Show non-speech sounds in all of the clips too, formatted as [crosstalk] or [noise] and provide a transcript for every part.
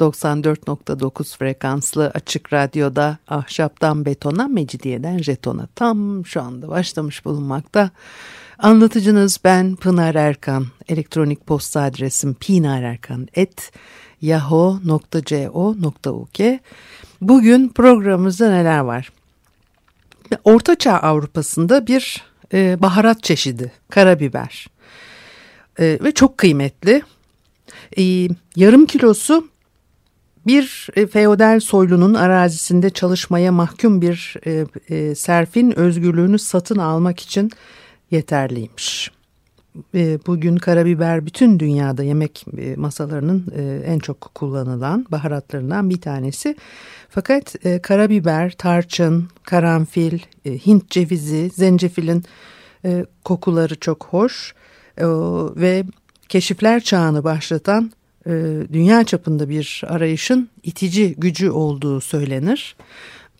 94.9 frekanslı açık radyoda ahşaptan betona, mecidiyeden jetona tam şu anda başlamış bulunmakta. Anlatıcınız ben Pınar Erkan. Elektronik posta adresim pinarerkan.yahoo.co.uk Bugün programımızda neler var? Ortaçağ Avrupa'sında bir e, baharat çeşidi karabiber e, ve çok kıymetli. E, yarım kilosu bir e, feodal soylunun arazisinde çalışmaya mahkum bir e, e, serfin özgürlüğünü satın almak için yeterliymiş. E, bugün karabiber bütün dünyada yemek e, masalarının e, en çok kullanılan baharatlarından bir tanesi. Fakat e, karabiber, tarçın, karanfil, e, Hint cevizi, zencefilin e, kokuları çok hoş e, ve keşifler çağını başlatan dünya çapında bir arayışın itici gücü olduğu söylenir.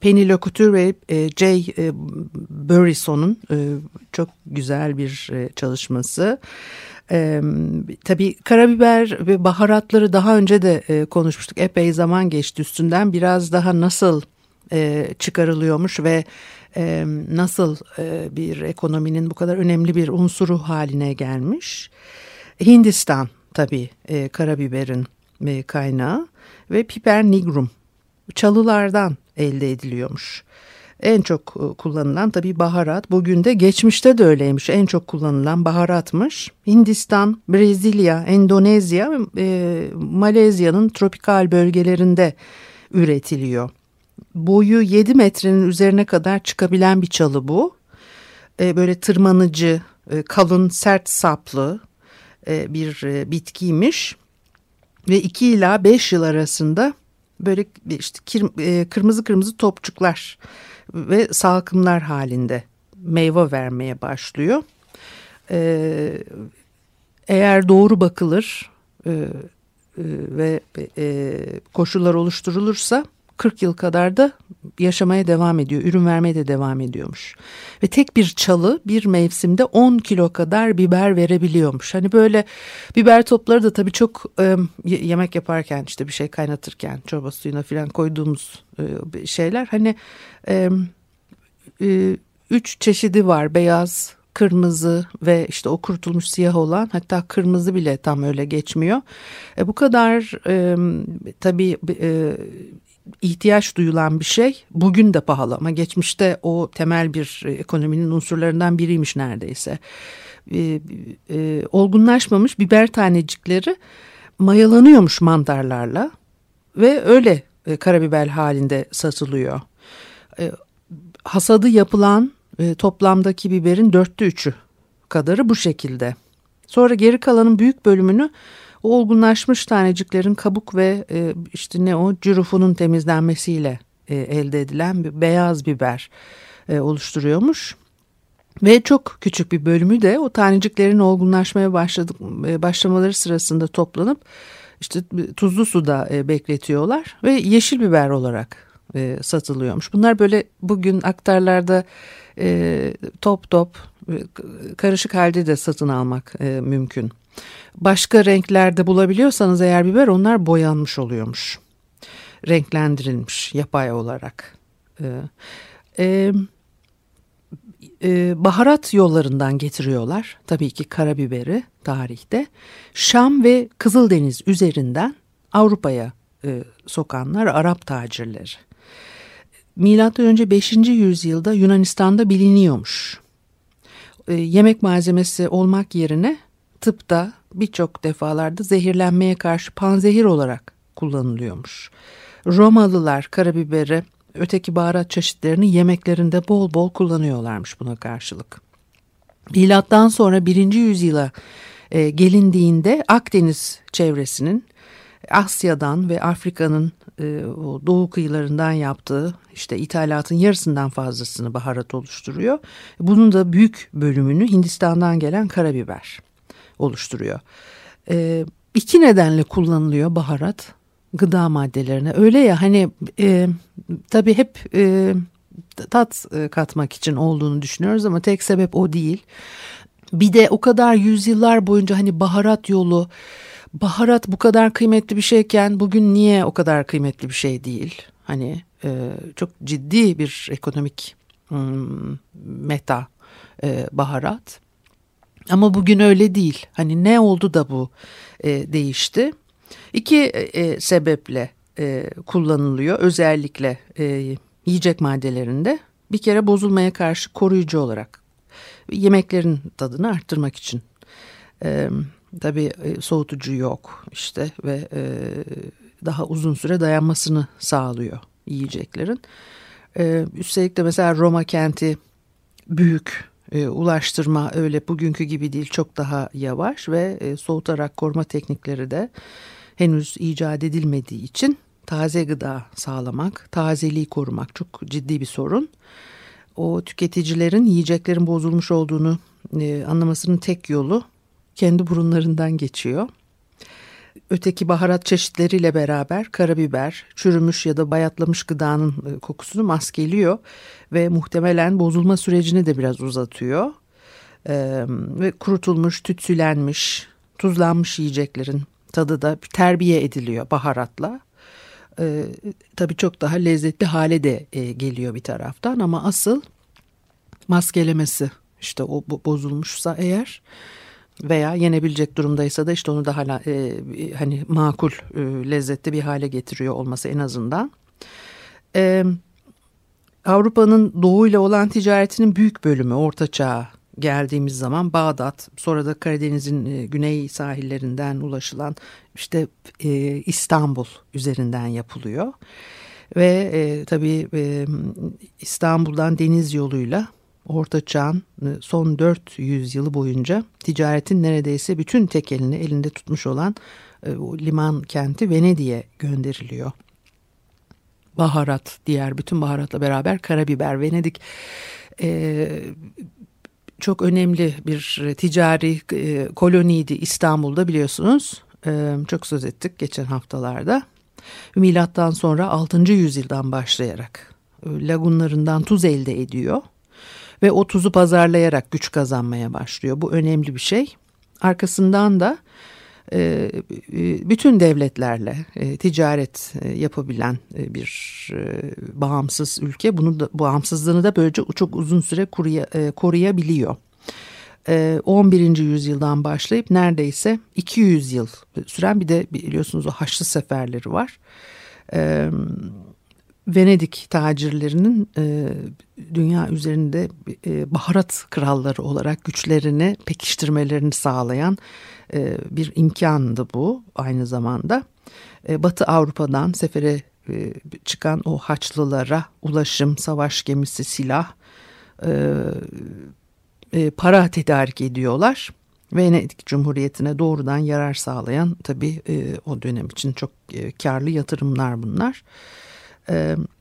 Penny Locutur ve e, Jay e, Burrison'un e, çok güzel bir e, çalışması. E, tabii karabiber ve baharatları daha önce de e, konuşmuştuk. Epey zaman geçti üstünden. Biraz daha nasıl e, çıkarılıyormuş ve e, nasıl e, bir ekonominin bu kadar önemli bir unsuru haline gelmiş. Hindistan tabii e, karabiberin e, kaynağı ve piper nigrum çalılardan elde ediliyormuş. En çok e, kullanılan tabii baharat. Bugün de geçmişte de öyleymiş. En çok kullanılan baharatmış. Hindistan, Brezilya, Endonezya ve e, Malezya'nın tropikal bölgelerinde üretiliyor. Boyu 7 metrenin üzerine kadar çıkabilen bir çalı bu. E, böyle tırmanıcı, kalın, sert saplı e, bir e, bitkiymiş. Ve 2 ila 5 yıl arasında böyle işte e, kırmızı kırmızı topçuklar ve salkımlar halinde meyve vermeye başlıyor. Eğer doğru bakılır ve koşullar oluşturulursa 40 yıl kadar da yaşamaya devam ediyor. Ürün vermeye de devam ediyormuş. Ve tek bir çalı bir mevsimde 10 kilo kadar biber verebiliyormuş. Hani böyle biber topları da tabii çok e, yemek yaparken işte bir şey kaynatırken çorba suyuna falan koyduğumuz e, şeyler. Hani e, e, üç çeşidi var beyaz, kırmızı ve işte o kurutulmuş siyah olan hatta kırmızı bile tam öyle geçmiyor. E, bu kadar e, tabii e, ihtiyaç duyulan bir şey bugün de pahalı ama geçmişte o temel bir e, ekonominin unsurlarından biriymiş neredeyse. E, e, olgunlaşmamış biber tanecikleri mayalanıyormuş mantarlarla ve öyle e, karabiber halinde satılıyor. E, hasadı yapılan e, toplamdaki biberin dörtte üçü kadarı bu şekilde. Sonra geri kalanın büyük bölümünü o olgunlaşmış taneciklerin kabuk ve e, işte ne o cürufunun temizlenmesiyle e, elde edilen bir beyaz biber e, oluşturuyormuş. Ve çok küçük bir bölümü de o taneciklerin olgunlaşmaya başladık, e, başlamaları sırasında toplanıp işte tuzlu suda e, bekletiyorlar ve yeşil biber olarak e, satılıyormuş. Bunlar böyle bugün aktarlarda top top karışık halde de satın almak mümkün. Başka renklerde bulabiliyorsanız eğer biber onlar boyanmış oluyormuş. Renklendirilmiş yapay olarak. E, e, e, baharat yollarından getiriyorlar. Tabii ki karabiberi tarihte. Şam ve Kızıldeniz üzerinden Avrupa'ya e, sokanlar Arap tacirleri. Milattan önce 5. yüzyılda Yunanistan'da biliniyormuş. E, yemek malzemesi olmak yerine tıpta birçok defalarda zehirlenmeye karşı panzehir olarak kullanılıyormuş. Romalılar karabiberi, öteki baharat çeşitlerini yemeklerinde bol bol kullanıyorlarmış buna karşılık. Milattan sonra 1. yüzyıla e, gelindiğinde Akdeniz çevresinin Asya'dan ve Afrika'nın e, o doğu kıyılarından yaptığı işte ithalatın yarısından fazlasını baharat oluşturuyor. Bunun da büyük bölümünü Hindistan'dan gelen karabiber oluştururuyor. E, iki nedenle kullanılıyor baharat gıda maddelerine. Öyle ya hani e, tabii hep e, tat e, katmak için olduğunu düşünüyoruz ama tek sebep o değil. Bir de o kadar yüzyıllar boyunca hani baharat yolu baharat bu kadar kıymetli bir şeyken bugün niye o kadar kıymetli bir şey değil? Hani e, çok ciddi bir ekonomik hmm, meta e, baharat. Ama bugün öyle değil. Hani ne oldu da bu e, değişti? İki e, sebeple e, kullanılıyor özellikle e, yiyecek maddelerinde. Bir kere bozulmaya karşı koruyucu olarak yemeklerin tadını arttırmak için. E, tabii e, soğutucu yok işte ve e, daha uzun süre dayanmasını sağlıyor yiyeceklerin. E, üstelik de mesela Roma kenti büyük e, ulaştırma öyle bugünkü gibi değil çok daha yavaş ve e, soğutarak koruma teknikleri de henüz icat edilmediği için taze gıda sağlamak, tazeliği korumak çok ciddi bir sorun. O tüketicilerin yiyeceklerin bozulmuş olduğunu e, anlamasının tek yolu kendi burunlarından geçiyor. Öteki baharat çeşitleriyle beraber karabiber, çürümüş ya da bayatlamış gıdanın e, kokusunu maskeliyor ve muhtemelen bozulma sürecini de biraz uzatıyor. Ee, ve kurutulmuş, tütsülenmiş, tuzlanmış yiyeceklerin tadı da terbiye ediliyor baharatla. Ee, tabii çok daha lezzetli hale de e, geliyor bir taraftan ama asıl maskelemesi işte o bozulmuşsa eğer veya yenebilecek durumdaysa da işte onu daha e, hani makul e, lezzetli bir hale getiriyor olması en azından. E, Avrupa'nın doğuyla olan ticaretinin büyük bölümü Orta Çağ geldiğimiz zaman Bağdat sonra da Karadeniz'in e, güney sahillerinden ulaşılan işte e, İstanbul üzerinden yapılıyor. Ve e, tabii e, İstanbul'dan deniz yoluyla Orta Çağ'ın e, son 400 yılı boyunca ticaretin neredeyse bütün tekelini elinde tutmuş olan e, liman kenti Venedik'e gönderiliyor. Baharat, diğer bütün baharatla beraber karabiber, Venedik e, çok önemli bir ticari koloniydi İstanbul'da biliyorsunuz. Çok söz ettik geçen haftalarda. Milattan sonra 6. yüzyıldan başlayarak lagunlarından tuz elde ediyor ve o tuzu pazarlayarak güç kazanmaya başlıyor. Bu önemli bir şey. Arkasından da e, e, bütün devletlerle e, ticaret yapabilen bir bağımsız ülke bunu da bağımsızlığını da böylece çok uzun süre koruyabiliyor. 11. yüzyıldan başlayıp neredeyse 200 yıl süren bir de biliyorsunuz o Haçlı seferleri var. Venedik tacirlerinin e, dünya üzerinde e, baharat kralları olarak güçlerini pekiştirmelerini sağlayan e, bir imkandı bu aynı zamanda. E, Batı Avrupa'dan sefere e, çıkan o Haçlılara ulaşım, savaş gemisi, silah, e, e, para tedarik ediyorlar. Venedik Cumhuriyeti'ne doğrudan yarar sağlayan tabii e, o dönem için çok e, karlı yatırımlar bunlar. E,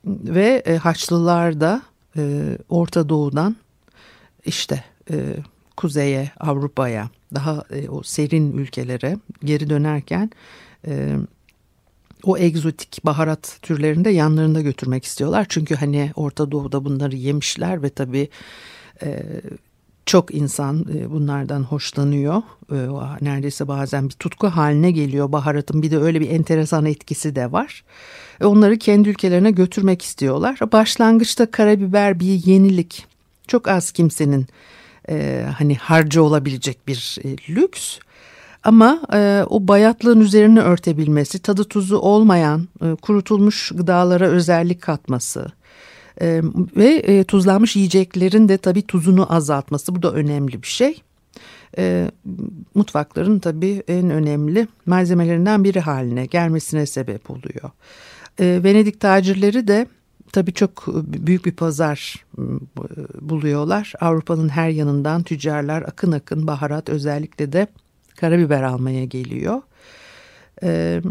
ve e, Haçlılar da e, Orta Doğu'dan işte e, kuzeye, Avrupa'ya, daha o serin ülkelere geri dönerken o egzotik baharat türlerini de yanlarında götürmek istiyorlar. Çünkü hani Orta Doğu'da bunları yemişler ve tabii çok insan e, bunlardan hoşlanıyor. E, neredeyse bazen bir tutku haline geliyor baharatın. Bir de öyle bir enteresan etkisi de var. E, onları kendi ülkelerine götürmek istiyorlar. Başlangıçta karabiber bir yenilik. Çok az kimsenin hani harcı olabilecek bir lüks. Ama e, o bayatlığın üzerine örtebilmesi, tadı tuzu olmayan e, kurutulmuş gıdalara özellik katması, e, ve e, tuzlanmış yiyeceklerin de tabii tuzunu azaltması bu da önemli bir şey. E, mutfakların tabii en önemli malzemelerinden biri haline gelmesine sebep oluyor. E, Venedik tacirleri de tabii çok büyük bir pazar buluyorlar. Avrupa'nın her yanından tüccarlar akın akın baharat özellikle de karabiber almaya geliyor. E,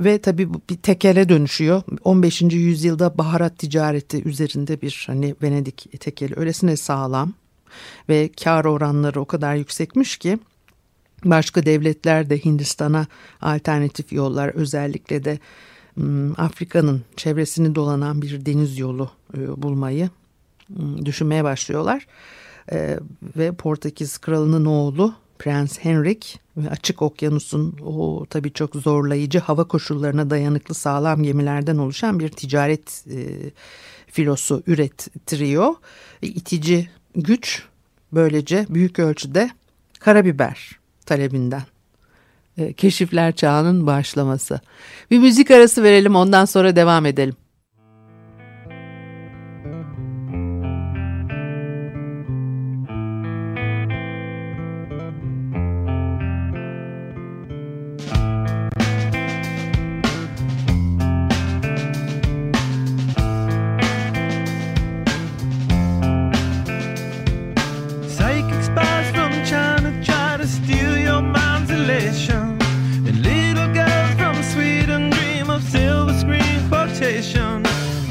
ve tabii bir tekele dönüşüyor. 15. yüzyılda baharat ticareti üzerinde bir hani Venedik tekeli öylesine sağlam ve kar oranları o kadar yüksekmiş ki başka devletler de Hindistan'a alternatif yollar özellikle de Afrika'nın çevresini dolanan bir deniz yolu bulmayı düşünmeye başlıyorlar. Ve Portekiz kralının oğlu Prens Henrik ve açık okyanusun o tabii çok zorlayıcı hava koşullarına dayanıklı sağlam gemilerden oluşan bir ticaret e, filosu ürettiriyor. E, itici güç böylece büyük ölçüde karabiber talebinden. E, keşifler çağının başlaması. Bir müzik arası verelim ondan sonra devam edelim.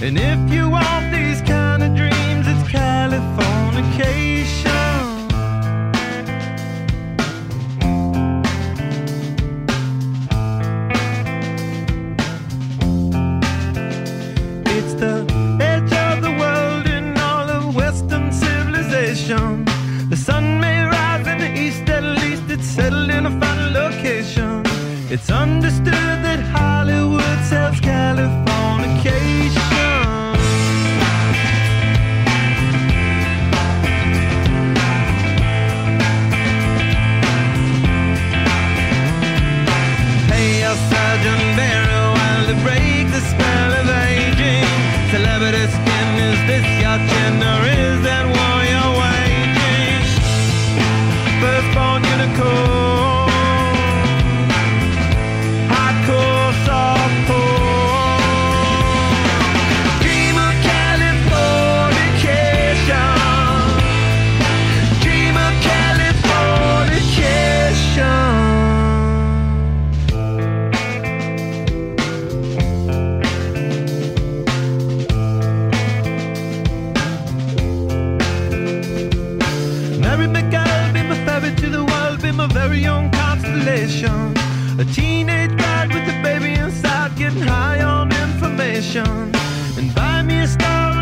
And if this Stop.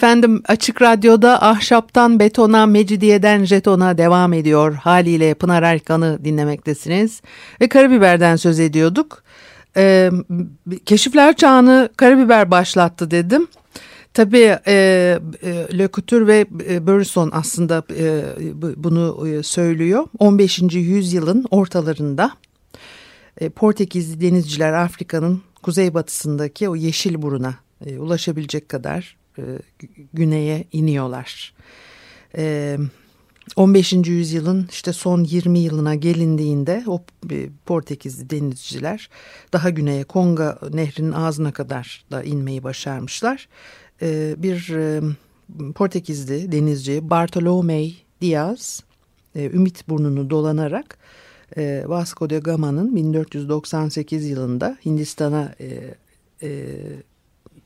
Efendim Açık Radyo'da ahşaptan betona, mecidiyeden jetona devam ediyor. Haliyle Pınar Erkan'ı dinlemektesiniz. Ve karabiberden söz ediyorduk. Ee, keşifler çağını karabiber başlattı dedim. Tabii e, e, Le Couture ve e, Burson aslında e, bu- bunu e, söylüyor. 15. yüzyılın ortalarında e, Portekizli denizciler Afrika'nın kuzeybatısındaki o yeşil buruna e, ulaşabilecek kadar e, gü- güneye iniyorlar. E, 15. yüzyılın işte son 20 yılına gelindiğinde o e, Portekizli denizciler daha güneye Konga nehrinin ağzına kadar da inmeyi başarmışlar. E, bir e, Portekizli denizci Bartolomé Diaz e, Ümit burnunu dolanarak e, Vasco da Gama'nın 1498 yılında Hindistan'a e, e,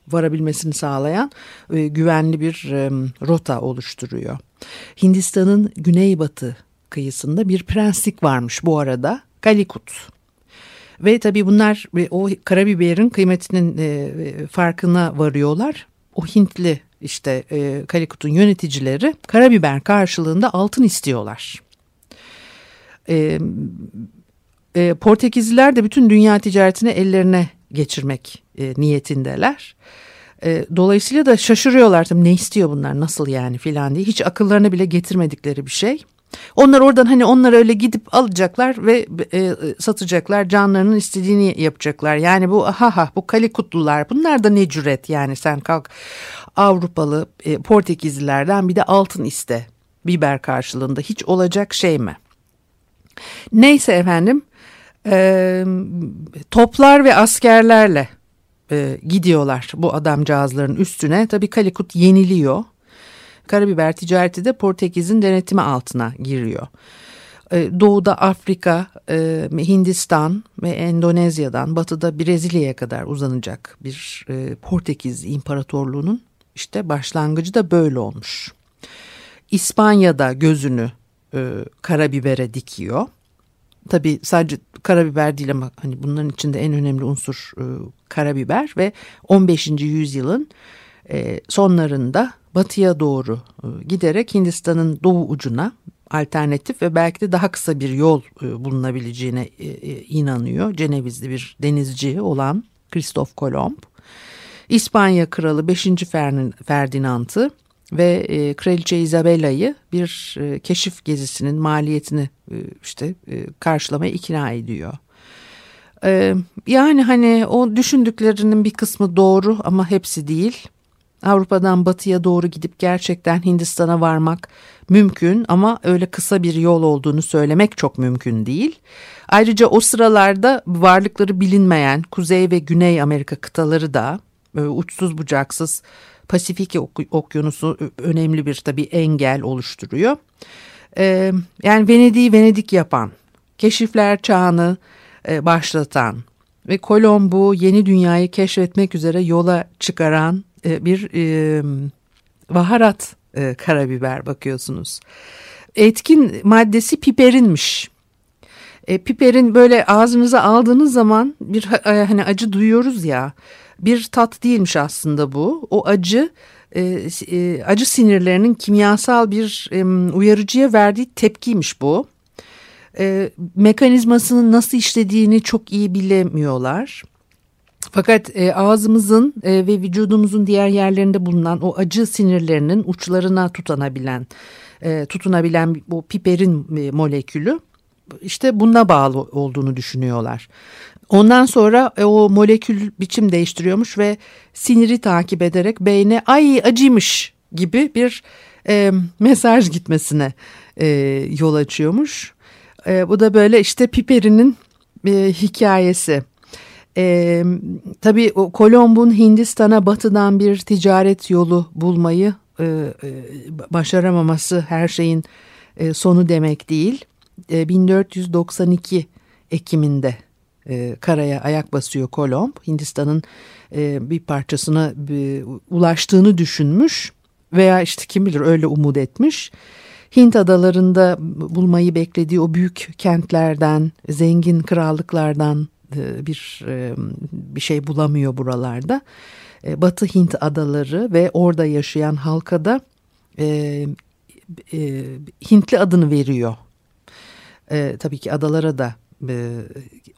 varabilmesini sağlayan e, güvenli bir rota oluşturuyor. Hindistan'ın güneybatı kıyısında bir prenslik varmış bu arada Kalikut. Ve tabii bunlar e, o karabiberin kıymetinin e, farkına varıyorlar. O Hintli işte e, Kalikut'un yöneticileri karabiber karşılığında altın istiyorlar. E, Portekizliler de bütün dünya ticaretini ellerine geçirmek e, niyetindeler. E, dolayısıyla da şaşırıyorlar tabii ne istiyor bunlar nasıl yani filan diye hiç akıllarına bile getirmedikleri bir şey. Onlar oradan hani onlar öyle gidip alacaklar ve e, satacaklar canlarının istediğini yapacaklar. Yani bu ha ha bu kalikutlular bunlar da ne cüret yani sen kalk Avrupalı e, Portekizlilerden bir de altın iste biber karşılığında hiç olacak şey mi? Neyse efendim e, toplar ve askerlerle e, gidiyorlar bu adamcağızların üstüne. Tabii Kalikut yeniliyor. Karabiber ticareti de Portekiz'in denetimi altına giriyor. E, doğuda Afrika, e, Hindistan ve Endonezya'dan batıda Brezilya'ya kadar uzanacak bir e, Portekiz İmparatorluğu'nun işte başlangıcı da böyle olmuş. İspanya'da gözünü e, karabibere dikiyor. Tabii sadece karabiber değil ama hani bunların içinde en önemli unsur e, karabiber ve 15. yüzyılın e, sonlarında batıya doğru e, giderek Hindistan'ın doğu ucuna alternatif ve belki de daha kısa bir yol bulunabileceğine inanıyor. Cenevizli bir denizci olan Kristof Kolomb. İspanya Kralı 5. Ferdinand'ı ve e, Kraliçe Isabella'yı bir e, keşif gezisinin maliyetini e, işte e, karşılamaya ikna ediyor. E, yani hani o düşündüklerinin bir kısmı doğru ama hepsi değil. Avrupa'dan batıya doğru gidip gerçekten Hindistan'a varmak mümkün ama öyle kısa bir yol olduğunu söylemek çok mümkün değil. Ayrıca o sıralarda varlıkları bilinmeyen Kuzey ve Güney Amerika kıtaları da e, uçsuz bucaksız Pasifik ok- okyanusu önemli bir tabii engel oluşturuyor. E, yani Venedik'i Venedik yapan, keşifler çağını e, başlatan ve Kolombu yeni dünyayı keşfetmek üzere yola çıkaran e, bir e, baharat e, karabiber bakıyorsunuz. Etkin maddesi piperinmiş. E, piperin böyle ağzınıza aldığınız zaman bir e, hani acı duyuyoruz ya bir tat değilmiş aslında bu. O acı e, e, acı sinirlerinin kimyasal bir e, uyarıcıya verdiği tepkiymiş bu. E, mekanizmasının nasıl işlediğini çok iyi bilemiyorlar. Fakat e, ağzımızın e, ve vücudumuzun diğer yerlerinde bulunan o acı sinirlerinin uçlarına tutanabilen, e, tutunabilen bu piperin e, molekülü işte buna bağlı olduğunu düşünüyorlar. Ondan sonra e, o molekül biçim değiştiriyormuş ve siniri takip ederek beyne ay acıymış gibi bir e, mesaj gitmesine e, yol açıyormuş. E, bu da böyle işte piperinin e, hikayesi. E, tabii Kolomb'un Hindistan'a batıdan bir ticaret yolu bulmayı e, e, başaramaması her şeyin e, sonu demek değil. E, 1492 Ekim'inde e, karaya ayak basıyor Kolomb. Hindistan'ın e, bir parçasına e, ulaştığını düşünmüş veya işte kim bilir öyle umut etmiş. Hint adalarında bulmayı beklediği o büyük kentlerden, zengin krallıklardan e, bir e, bir şey bulamıyor buralarda. E, Batı Hint adaları ve orada yaşayan halka da Hintli adını veriyor. Tabii ki adalara da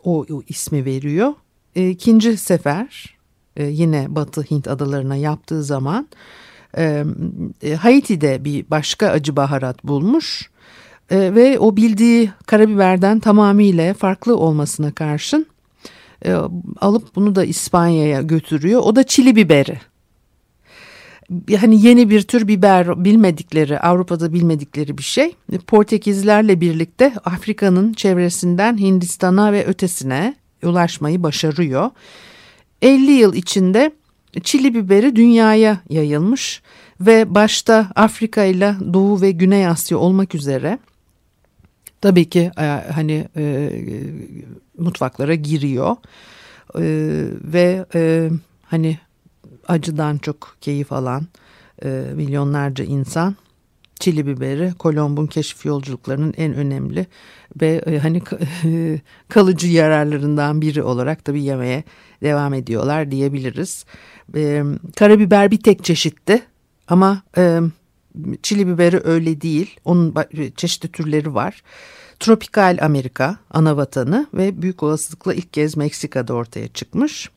o, o ismi veriyor. İkinci sefer yine Batı Hint adalarına yaptığı zaman Haiti'de bir başka acı baharat bulmuş. ve o bildiği karabiberden tamamıyla farklı olmasına karşın e, alıp bunu da İspanya'ya götürüyor. O da çili biberi. Hani yeni bir tür biber bilmedikleri Avrupa'da bilmedikleri bir şey. Portekizlerle birlikte Afrika'nın çevresinden Hindistan'a ve ötesine ulaşmayı başarıyor. 50 yıl içinde çili biberi dünyaya yayılmış ve başta Afrika ile Doğu ve Güney Asya olmak üzere tabii ki e, hani e, mutfaklara giriyor e, ve e, hani acıdan çok keyif alan e, milyonlarca insan çili biberi Kolomb'un keşif yolculuklarının en önemli ve e, hani [laughs] kalıcı yararlarından biri olarak tabii yemeye devam ediyorlar diyebiliriz. E, karabiber bir tek çeşitti ama e, çili biberi öyle değil. Onun çeşitli türleri var. Tropikal Amerika ana vatanı ve büyük olasılıkla ilk kez Meksika'da ortaya çıkmış.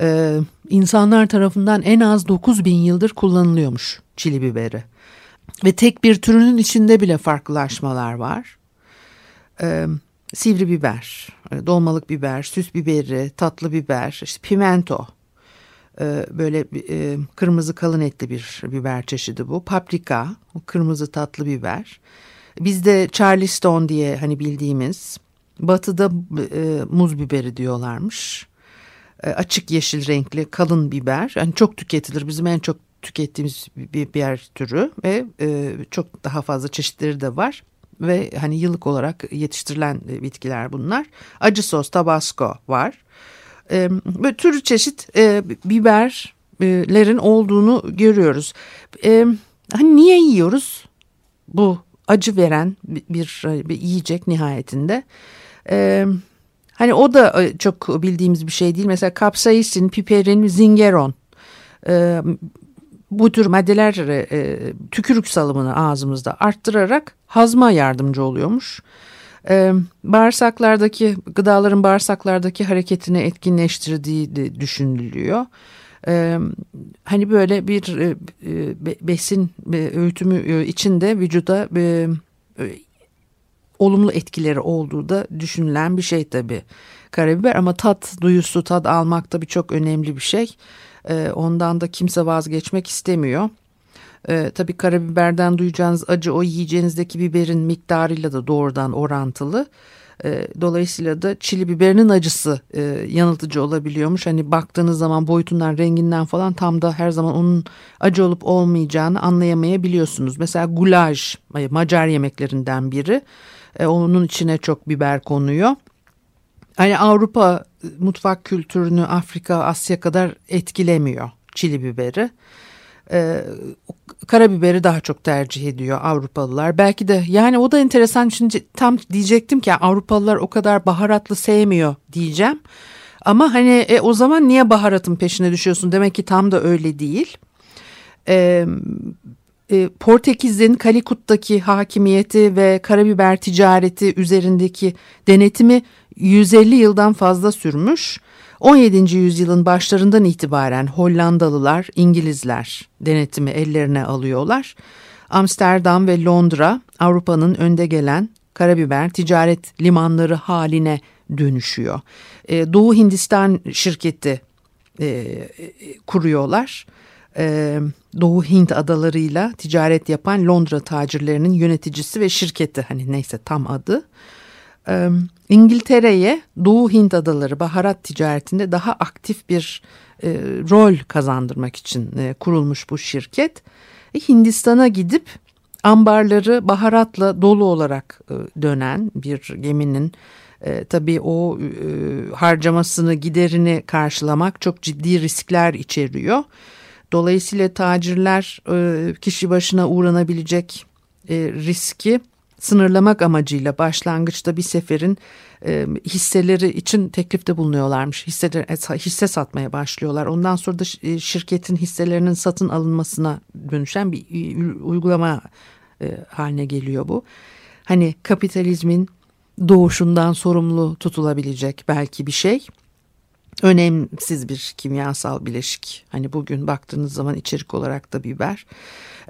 Ee, insanlar tarafından en az 9 bin yıldır kullanılıyormuş çili biberi. Ve tek bir türünün içinde bile farklılaşmalar var. Ee, sivri biber, dolmalık biber, süs biberi, tatlı biber, işte pimento, ee, böyle e, kırmızı kalın etli bir biber çeşidi bu. Paprika, kırmızı tatlı biber. Bizde Charleston diye hani bildiğimiz batıda e, muz biberi diyorlarmış. E, açık yeşil renkli kalın biber. Yani çok tüketilir. Bizim en çok tükettiğimiz bir biber türü ve e, çok daha fazla çeşitleri de var. Ve hani yıllık olarak yetiştirilen e, bitkiler bunlar. Acı sos, tabasco var. E, böyle çeşit e, biberlerin olduğunu görüyoruz. E, hani niye yiyoruz bu acı veren bir, bir yiyecek nihayetinde. Ee, hani o da e, çok bildiğimiz bir şey değil. Mesela kapsaisin, piperin, zingeron. Ee, bu tür maddeler e, tükürük salımını ağzımızda arttırarak hazma yardımcı oluyormuş. Ee, bağırsaklardaki gıdaların bağırsaklardaki hareketini etkinleştirdiği de düşünülüyor e, hani böyle bir e, besin e, öğütümü içinde vücuda e, e, olumlu etkileri olduğu da düşünülen bir şey tabi karabiber ama tat duyusu tat almak tabi çok önemli bir şey e, ondan da kimse vazgeçmek istemiyor. E, tabii karabiberden duyacağınız acı o yiyeceğinizdeki biberin miktarıyla da doğrudan orantılı. E, dolayısıyla da çili biberinin acısı e, yanıltıcı olabiliyormuş. Hani baktığınız zaman boyutundan, renginden falan tam da her zaman onun acı olup olmayacağını anlayamayabiliyorsunuz. Mesela gulaj, Macar yemeklerinden biri. E, onun içine çok biber konuyor. Hani Avrupa mutfak kültürünü Afrika, Asya kadar etkilemiyor çili biberi e, karabiberi daha çok tercih ediyor Avrupalılar. Belki de yani o da enteresan şimdi tam diyecektim ki Avrupalılar o kadar baharatlı sevmiyor diyeceğim. Ama hani e, o zaman niye baharatın peşine düşüyorsun demek ki tam da öyle değil. E, e, Portekiz'in Kalikut'taki hakimiyeti ve karabiber ticareti üzerindeki denetimi 150 yıldan fazla sürmüş. 17. yüzyılın başlarından itibaren Hollandalılar, İngilizler denetimi ellerine alıyorlar. Amsterdam ve Londra Avrupa'nın önde gelen karabiber ticaret limanları haline dönüşüyor. E, Doğu Hindistan şirketi e, kuruyorlar. E, Doğu Hint adalarıyla ticaret yapan Londra tacirlerinin yöneticisi ve şirketi hani neyse tam adı. E, İngiltere'ye Doğu Hint adaları baharat ticaretinde daha aktif bir e, rol kazandırmak için e, kurulmuş bu şirket. E, Hindistan'a gidip ambarları baharatla dolu olarak e, dönen bir geminin e, tabii o e, harcamasını giderini karşılamak çok ciddi riskler içeriyor. Dolayısıyla tacirler e, kişi başına uğranabilecek e, riski sınırlamak amacıyla başlangıçta bir seferin e, hisseleri için teklifte bulunuyorlarmış. Hisseler, hisse satmaya başlıyorlar. Ondan sonra da şirketin hisselerinin satın alınmasına dönüşen bir uygulama haline geliyor bu. Hani kapitalizmin doğuşundan sorumlu tutulabilecek belki bir şey. Önemsiz bir kimyasal bileşik. Hani bugün baktığınız zaman içerik olarak da biber.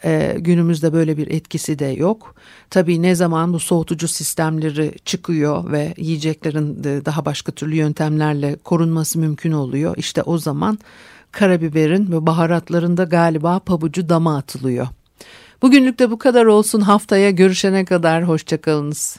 Ee, günümüzde böyle bir etkisi de yok. Tabii ne zaman bu soğutucu sistemleri çıkıyor ve yiyeceklerin daha başka türlü yöntemlerle korunması mümkün oluyor. İşte o zaman karabiberin ve baharatlarında galiba pabucu dama atılıyor. Bugünlük de bu kadar olsun. Haftaya görüşene kadar hoşçakalınız.